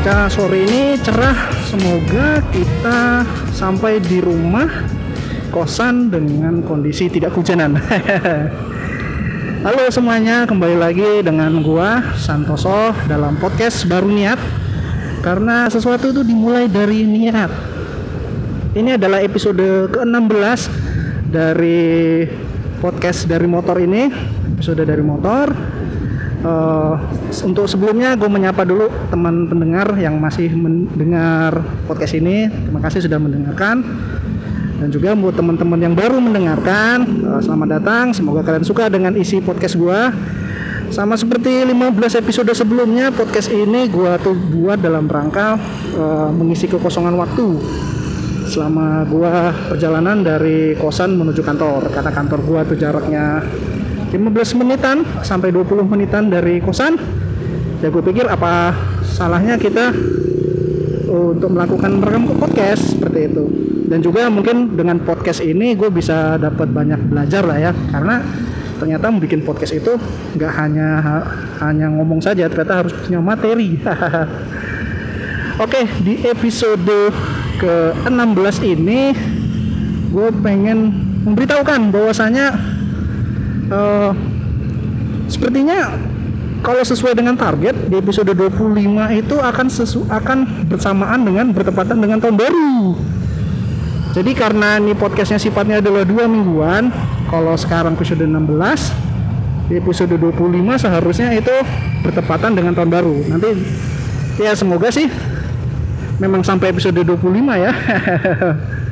cuaca sore ini cerah. Semoga kita sampai di rumah kosan dengan kondisi tidak hujanan. Halo semuanya, kembali lagi dengan gua Santoso dalam podcast baru niat. Karena sesuatu itu dimulai dari niat. Ini adalah episode ke-16 dari podcast dari motor ini, episode dari motor uh, untuk sebelumnya gue menyapa dulu teman pendengar yang masih mendengar podcast ini. Terima kasih sudah mendengarkan. Dan juga buat teman-teman yang baru mendengarkan uh, selamat datang. Semoga kalian suka dengan isi podcast gue sama seperti 15 episode sebelumnya podcast ini gue tuh buat dalam rangka uh, mengisi kekosongan waktu selama gue perjalanan dari kosan menuju kantor. Karena kantor gue tuh jaraknya 15 menitan sampai 20 menitan dari kosan. Ya gue pikir apa salahnya kita untuk melakukan merekam podcast seperti itu. Dan juga mungkin dengan podcast ini gue bisa dapat banyak belajar lah ya. Karena ternyata bikin podcast itu nggak hanya hanya ngomong saja ternyata harus punya materi. Oke di episode ke 16 ini gue pengen memberitahukan bahwasanya uh, sepertinya kalau sesuai dengan target di episode 25 itu akan sesu akan bersamaan dengan bertepatan dengan tahun baru. Jadi karena ini podcastnya sifatnya adalah dua mingguan, kalau sekarang episode 16, di episode 25 seharusnya itu bertepatan dengan tahun baru. Nanti ya semoga sih memang sampai episode 25 ya.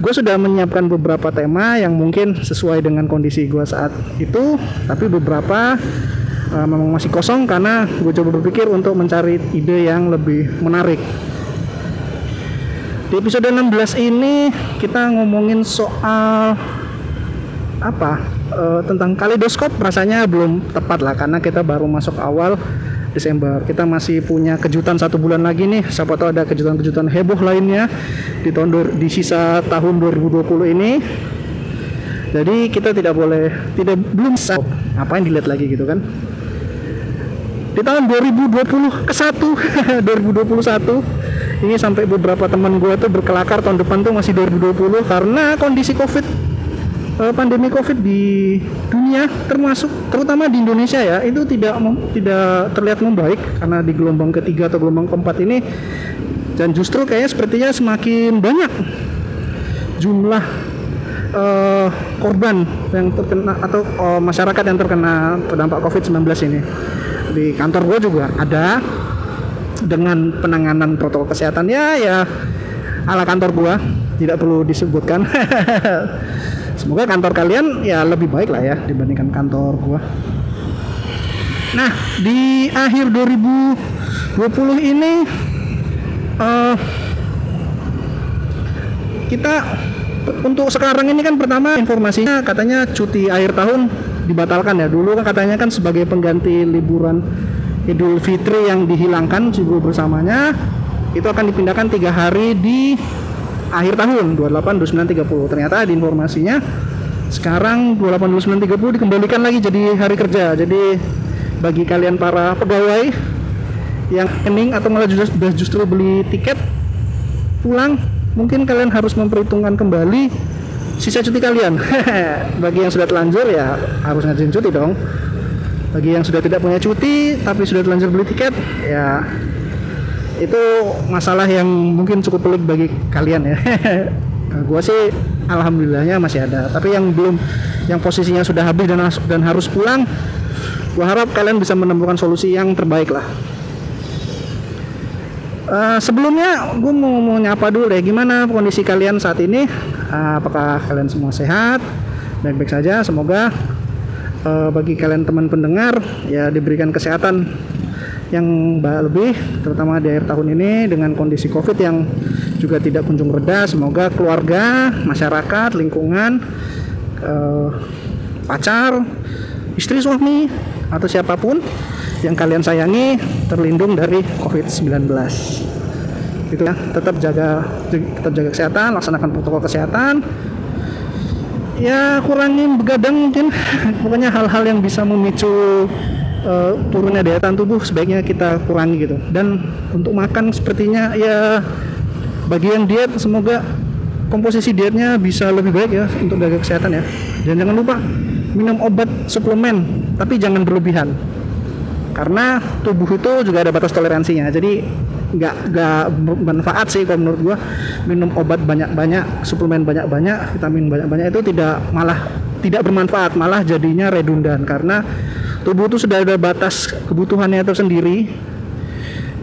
gue sudah menyiapkan beberapa tema yang mungkin sesuai dengan kondisi gue saat itu tapi beberapa uh, memang masih kosong karena gue coba berpikir untuk mencari ide yang lebih menarik. Di episode 16 ini kita ngomongin soal apa? Uh, tentang kaleidoskop rasanya belum tepat lah karena kita baru masuk awal Desember. Kita masih punya kejutan satu bulan lagi nih. Siapa tahu ada kejutan-kejutan heboh lainnya di tahun di sisa tahun 2020 ini. Jadi kita tidak boleh tidak belum apa Ngapain dilihat lagi gitu kan? Di tahun 2020 ke 1 2021 ini sampai beberapa teman gue tuh berkelakar tahun depan tuh masih 2020 karena kondisi covid uh, pandemi Covid di dunia termasuk terutama di Indonesia ya itu tidak tidak terlihat membaik karena di gelombang ketiga atau gelombang keempat ini dan justru kayaknya sepertinya semakin banyak jumlah uh, korban yang terkena atau uh, masyarakat yang terkena terdampak COVID-19 ini. Di kantor gue juga ada dengan penanganan protokol kesehatan ya ya ala kantor gua tidak perlu disebutkan semoga kantor kalian ya lebih baik lah ya dibandingkan kantor gua. Nah di akhir 2020 ini uh, kita untuk sekarang ini kan pertama informasinya katanya cuti akhir tahun dibatalkan ya. Dulu kan katanya kan sebagai pengganti liburan Idul Fitri yang dihilangkan libur bersamanya itu akan dipindahkan tiga hari di akhir tahun 28 29 30 ternyata di informasinya sekarang 28 29 30 dikembalikan lagi jadi hari kerja. Jadi bagi kalian para pegawai yang kening atau malah justru, justru beli tiket pulang mungkin kalian harus memperhitungkan kembali sisa cuti kalian. Bagi yang sudah telanjur ya harus ngajuin cuti dong. Bagi yang sudah tidak punya cuti tapi sudah telanjur beli tiket ya itu masalah yang mungkin cukup pelik bagi kalian ya. Nah, gue sih alhamdulillahnya masih ada. Tapi yang belum yang posisinya sudah habis dan dan harus pulang gue harap kalian bisa menemukan solusi yang terbaik lah. Uh, sebelumnya gue mau, mau nyapa dulu deh. Gimana kondisi kalian saat ini? Uh, apakah kalian semua sehat? Baik-baik saja semoga uh, bagi kalian teman pendengar ya diberikan kesehatan yang lebih terutama di akhir tahun ini dengan kondisi covid yang juga tidak kunjung reda. Semoga keluarga masyarakat lingkungan eh, pacar istri suami atau siapa pun yang kalian sayangi terlindung dari covid-19 gitu ya tetap jaga tetap jaga kesehatan laksanakan protokol kesehatan. Ya kurangin begadang mungkin. Pokoknya hal-hal yang bisa memicu uh, turunnya daya tahan tubuh sebaiknya kita kurangi gitu. Dan untuk makan sepertinya ya bagian diet semoga komposisi dietnya bisa lebih baik ya untuk jaga kesehatan ya. Dan jangan lupa minum obat suplemen tapi jangan berlebihan. Karena tubuh itu juga ada batas toleransinya jadi nggak nggak bermanfaat sih kalau menurut gua. Minum obat banyak-banyak suplemen banyak-banyak vitamin banyak-banyak itu tidak malah tidak bermanfaat malah jadinya redundan. Karena tubuh itu sudah ada batas kebutuhannya tersendiri.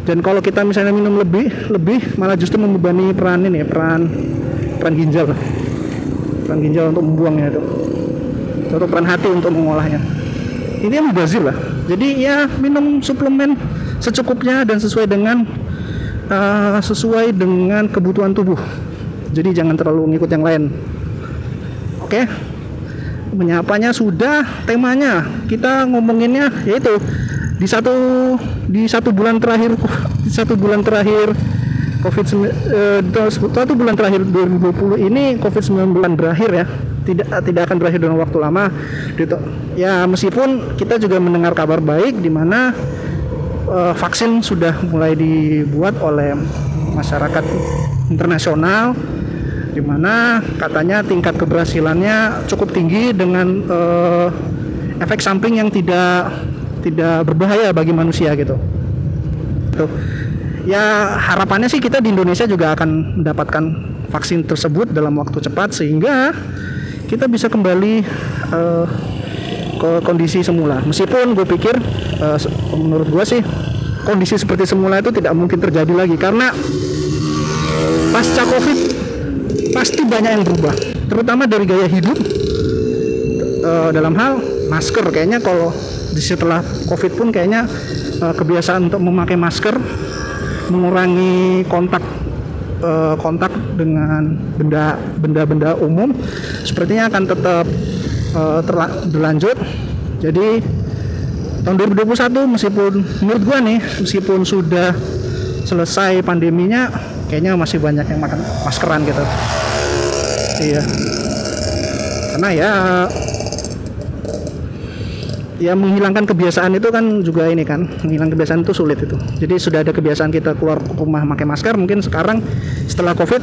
Dan kalau kita misalnya minum lebih lebih malah justru membebani peran ini peran peran ginjal. Peran ginjal untuk membuangnya itu. Atau peran hati untuk mengolahnya. Ini yang mubazir lah. Jadi ya minum suplemen secukupnya dan sesuai dengan uh, sesuai dengan kebutuhan tubuh. Jadi jangan terlalu ngikut yang lain. Oke? okay? Menyapanya sudah temanya. Kita ngomonginnya yaitu di satu di satu bulan terakhir di satu bulan terakhir COVID eh, satu bulan terakhir 2020 ini COVID-19 berakhir ya. Tidak tidak akan berakhir dalam waktu lama. Gitu. Ya meskipun kita juga mendengar kabar baik di mana uh, vaksin sudah mulai dibuat oleh masyarakat internasional di mana katanya tingkat keberhasilannya cukup tinggi dengan uh, efek samping yang tidak tidak berbahaya bagi manusia gitu. Tuh. Ya harapannya sih kita di Indonesia juga akan mendapatkan vaksin tersebut dalam waktu cepat sehingga kita bisa kembali uh, ke kondisi semula. Meskipun gue pikir uh, menurut gue sih kondisi seperti semula itu tidak mungkin terjadi lagi karena pasca covid pasti banyak yang berubah, terutama dari gaya hidup uh, dalam hal masker. Kayaknya kalau di setelah covid pun kayaknya uh, kebiasaan untuk memakai masker, mengurangi kontak uh, kontak dengan benda benda-benda umum sepertinya akan tetap uh, berlanjut. Jadi tahun 2021 meskipun menurut gua nih meskipun sudah selesai pandeminya kayaknya masih banyak yang makan maskeran gitu. Iya. Karena ya ya menghilangkan kebiasaan itu kan juga ini kan menghilangkan kebiasaan itu sulit itu jadi sudah ada kebiasaan kita keluar rumah pakai masker mungkin sekarang setelah covid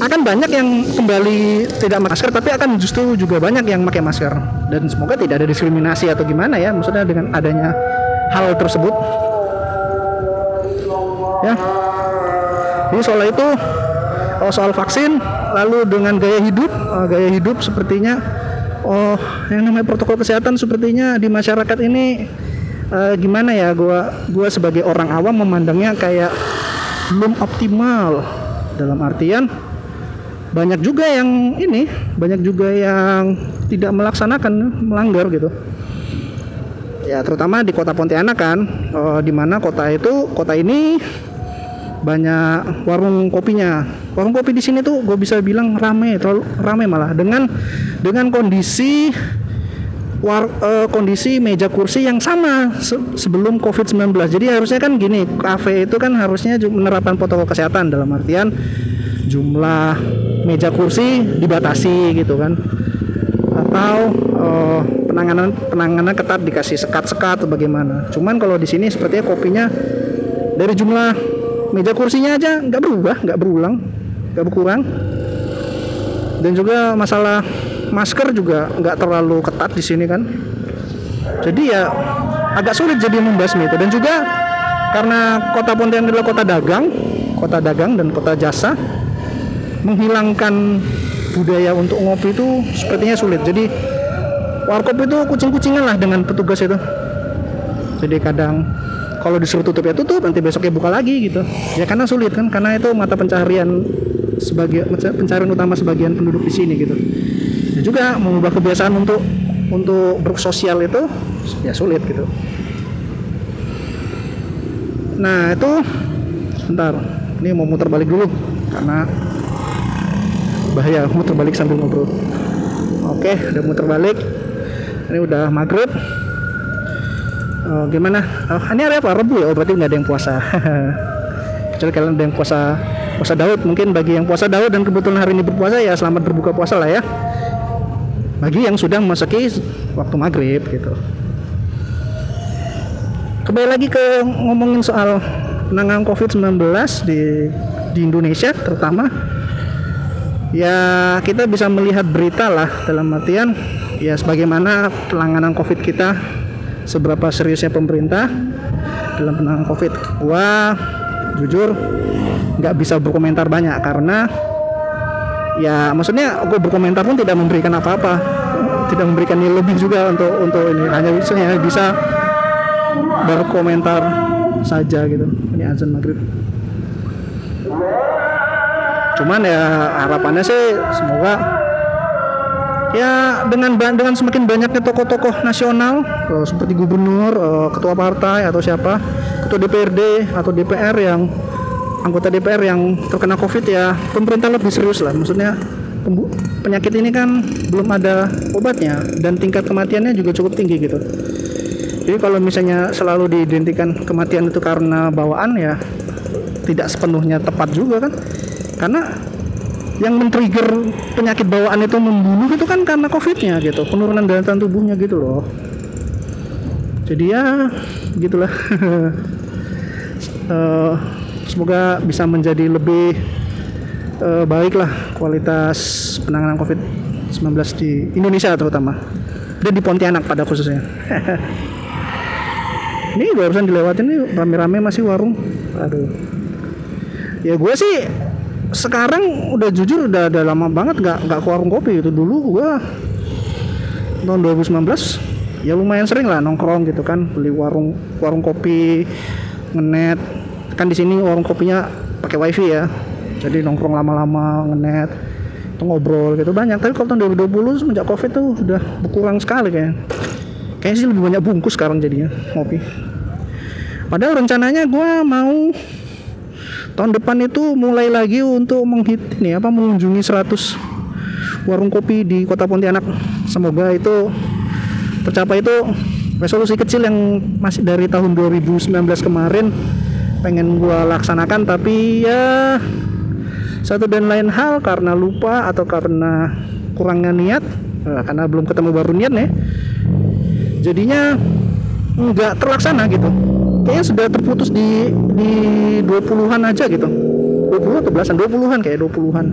akan banyak yang kembali tidak masker tapi akan justru juga banyak yang pakai masker dan semoga tidak ada diskriminasi atau gimana ya maksudnya dengan adanya hal tersebut ya jadi soal itu oh, soal vaksin lalu dengan gaya hidup oh, gaya hidup sepertinya oh yang namanya protokol kesehatan sepertinya di masyarakat ini uh, gimana ya? Gua gua sebagai orang awam memandangnya kayak belum optimal. Dalam artian banyak juga yang ini banyak juga yang tidak melaksanakan melanggar gitu. Ya terutama di kota Pontianak kan uh, di mana kota itu kota ini banyak warung kopinya warung kopi di sini tuh gue bisa bilang rame terlalu rame malah dengan dengan kondisi war, uh, kondisi meja kursi yang sama se sebelum COVID-19. Jadi harusnya kan gini, kafe itu kan harusnya menerapkan protokol kesehatan dalam artian jumlah meja kursi dibatasi gitu kan. Atau uh, penanganan penanganan ketat dikasih sekat-sekat bagaimana. Cuman kalau di sini sepertinya kopinya dari jumlah meja kursinya aja nggak berubah, nggak berulang, nggak berkurang. Dan juga masalah masker juga nggak terlalu ketat di sini kan. Jadi ya agak sulit jadi membasmi itu dan juga karena kota Pontianak adalah kota dagang kota dagang dan kota jasa menghilangkan budaya untuk ngopi itu sepertinya sulit. Jadi warkop itu kucing-kucingan lah dengan petugas itu. Jadi kadang kalau disuruh tutup ya tutup. Nanti besoknya buka lagi gitu. Ya karena sulit kan? Karena itu mata pencaharian sebagai pencarian utama sebagian penduduk di sini gitu. Dan juga mengubah kebiasaan untuk untuk bersosial itu ya sulit gitu. Nah itu sebentar. Ini mau muter balik dulu karena bahaya. Muter balik sambil ngobrol. Oke udah muter balik. Ini udah maghrib oh, gimana? Oh, ini hari apa? Rebu ya? Oh berarti nggak ada yang puasa. Kecuali kalian ada yang puasa puasa Daud. Mungkin bagi yang puasa Daud dan kebetulan hari ini berpuasa ya selamat berbuka puasa lah ya. Bagi yang sudah memasuki waktu maghrib gitu. Kembali lagi ke ngomongin soal penanganan COVID-19 di di Indonesia terutama. Ya kita bisa melihat berita lah dalam artian ya sebagaimana penanganan COVID kita seberapa seriusnya pemerintah dalam penanganan COVID. Gua jujur nggak bisa berkomentar banyak karena ya maksudnya gue berkomentar pun tidak memberikan apa-apa. Tidak memberikan nilai lebih juga untuk untuk ini. Hanya bisa bisa berkomentar saja gitu ini azan maghrib. Cuman ya harapannya sih semoga ya dengan dengan semakin banyaknya tokoh-tokoh nasional uh, seperti gubernur, uh, ketua partai atau siapa, ketua DPRD atau DPR yang anggota DPR yang terkena COVID ya pemerintah lebih serius lah. Maksudnya penyakit ini kan belum ada obatnya dan tingkat kematiannya juga cukup tinggi gitu. Jadi kalau misalnya selalu diidentikan kematian itu karena bawaan ya tidak sepenuhnya tepat juga kan. Karena yang men-trigger penyakit bawaan itu membunuh itu kan karena covidnya gitu penurunan daya tahan tubuhnya gitu loh. Jadi ya gitulah. Uh, semoga bisa menjadi lebih uh, baik lah kualitas penanganan covid 19 di Indonesia terutama. Dan di Pontianak pada khususnya. Ini barusan dilewatin nih rame-rame masih warung. Aduh. Ya gue sih sekarang udah jujur udah, udah lama banget nggak nggak ke warung kopi itu dulu gua tahun 2019 ya lumayan sering lah nongkrong gitu kan beli warung warung kopi ngenet. Kan di sini warung kopinya pakai wifi ya jadi nongkrong lama-lama ngenet ngobrol gitu. Banyak tapi kalau tahun 2020 semenjak covid tuh udah berkurang sekali kayak kayaknya sih lebih banyak bungkus sekarang jadinya ngopi. Padahal rencananya gue mau tahun depan itu mulai lagi untuk menghit ini apa mengunjungi 100 warung kopi di kota Pontianak. Semoga itu tercapai itu resolusi kecil yang masih dari tahun 2019 kemarin pengen gua laksanakan. Tapi ya satu dan lain hal karena lupa atau karena kurangnya niat eh, karena belum ketemu baru niat nih jadinya nggak terlaksana gitu kayaknya sudah terputus di di 20-an aja gitu. 20 atau belasan? 20-an kayak 20-an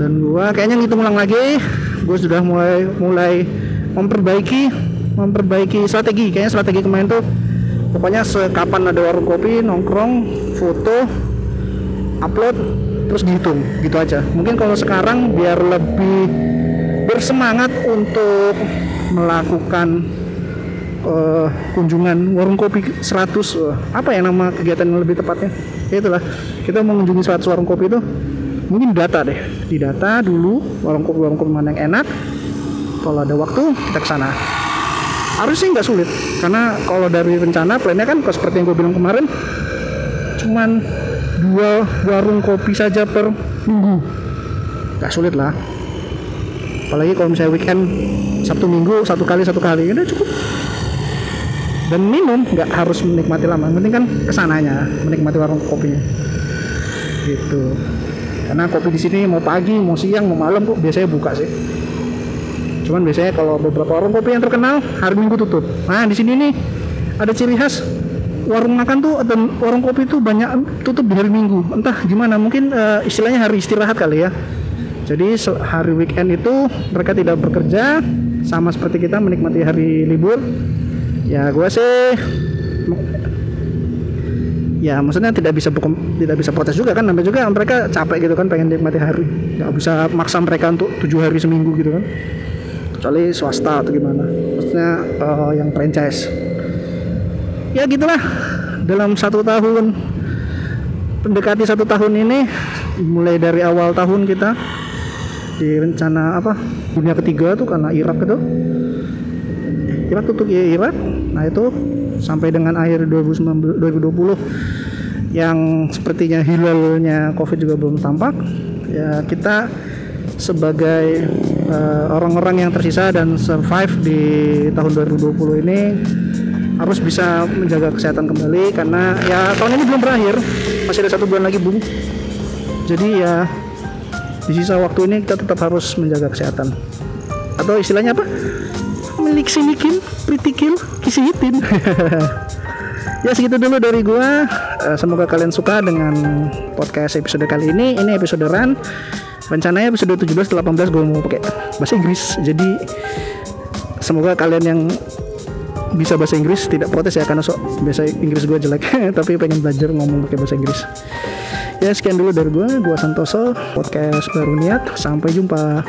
dan gua kayaknya ngitung ulang lagi. Gue sudah mulai mulai memperbaiki memperbaiki strategi. Kayaknya strategi kemarin tuh pokoknya sekapan ada warung kopi nongkrong foto upload terus dihitung. Gitu aja. Mungkin kalau sekarang biar lebih bersemangat untuk melakukan uh, kunjungan warung kopi 100 uh, apa ya nama kegiatan yang lebih tepatnya? Ya itulah kita mengunjungi 100 warung kopi itu mungkin data deh di data dulu warung kopi warung kopi mana yang enak kalau ada waktu kita ke sana. Harusnya nggak sulit karena kalau dari rencana plannya kan seperti yang gue bilang kemarin cuman dua warung kopi saja per minggu. Nggak sulit lah. Apalagi kalau misalnya weekend Sabtu Minggu satu kali satu kali udah cukup dan minum nggak harus menikmati lama. Penting kan ke sananya menikmati warung kopinya gitu. Karena kopi di sini mau pagi mau siang mau malam kok biasanya buka sih. Cuman biasanya kalau beberapa warung kopi yang terkenal hari minggu tutup. Nah di sini nih ada ciri khas warung makan tuh dan warung kopi tuh banyak tutup di hari minggu. Entah gimana mungkin uh, istilahnya hari istirahat kali ya. Jadi hari weekend itu mereka tidak bekerja sama seperti kita menikmati hari libur ya gue sih ya maksudnya tidak bisa tidak bisa protes juga kan namanya juga mereka capek gitu kan pengen nikmati hari. Nggak bisa maksa mereka untuk tujuh hari seminggu gitu kan. Kecuali swasta atau gimana. Maksudnya uh, yang franchise. Ya gitulah. Dalam satu tahun mendekati satu tahun ini mulai dari awal tahun kita di rencana apa dunia ketiga tuh karena Irak itu Irak tutup ya Irak. Nah itu sampai dengan akhir 2019, 2020 yang sepertinya hilalnya COVID juga belum tampak. Ya kita sebagai eh, orang-orang yang tersisa dan survive di tahun 2020 ini harus bisa menjaga kesehatan kembali karena ya tahun ini belum berakhir. Masih ada satu bulan lagi bung. Jadi ya di sisa waktu ini kita tetap harus menjaga kesehatan. Atau istilahnya apa sinikin pritikin kisihitin ya segitu dulu dari gua. Eh, semoga kalian suka dengan podcast episode kali ini. Ini episode run. Rencananya episode 17 18 gue mau pakai bahasa Inggris. Jadi semoga kalian yang bisa bahasa Inggris tidak protes ya karena sok bahasa Inggris gue jelek. Tapi pengen belajar ngomong pakai bahasa Inggris. Ya sekian dulu dari gue gue Santoso podcast baru niat. Sampai jumpa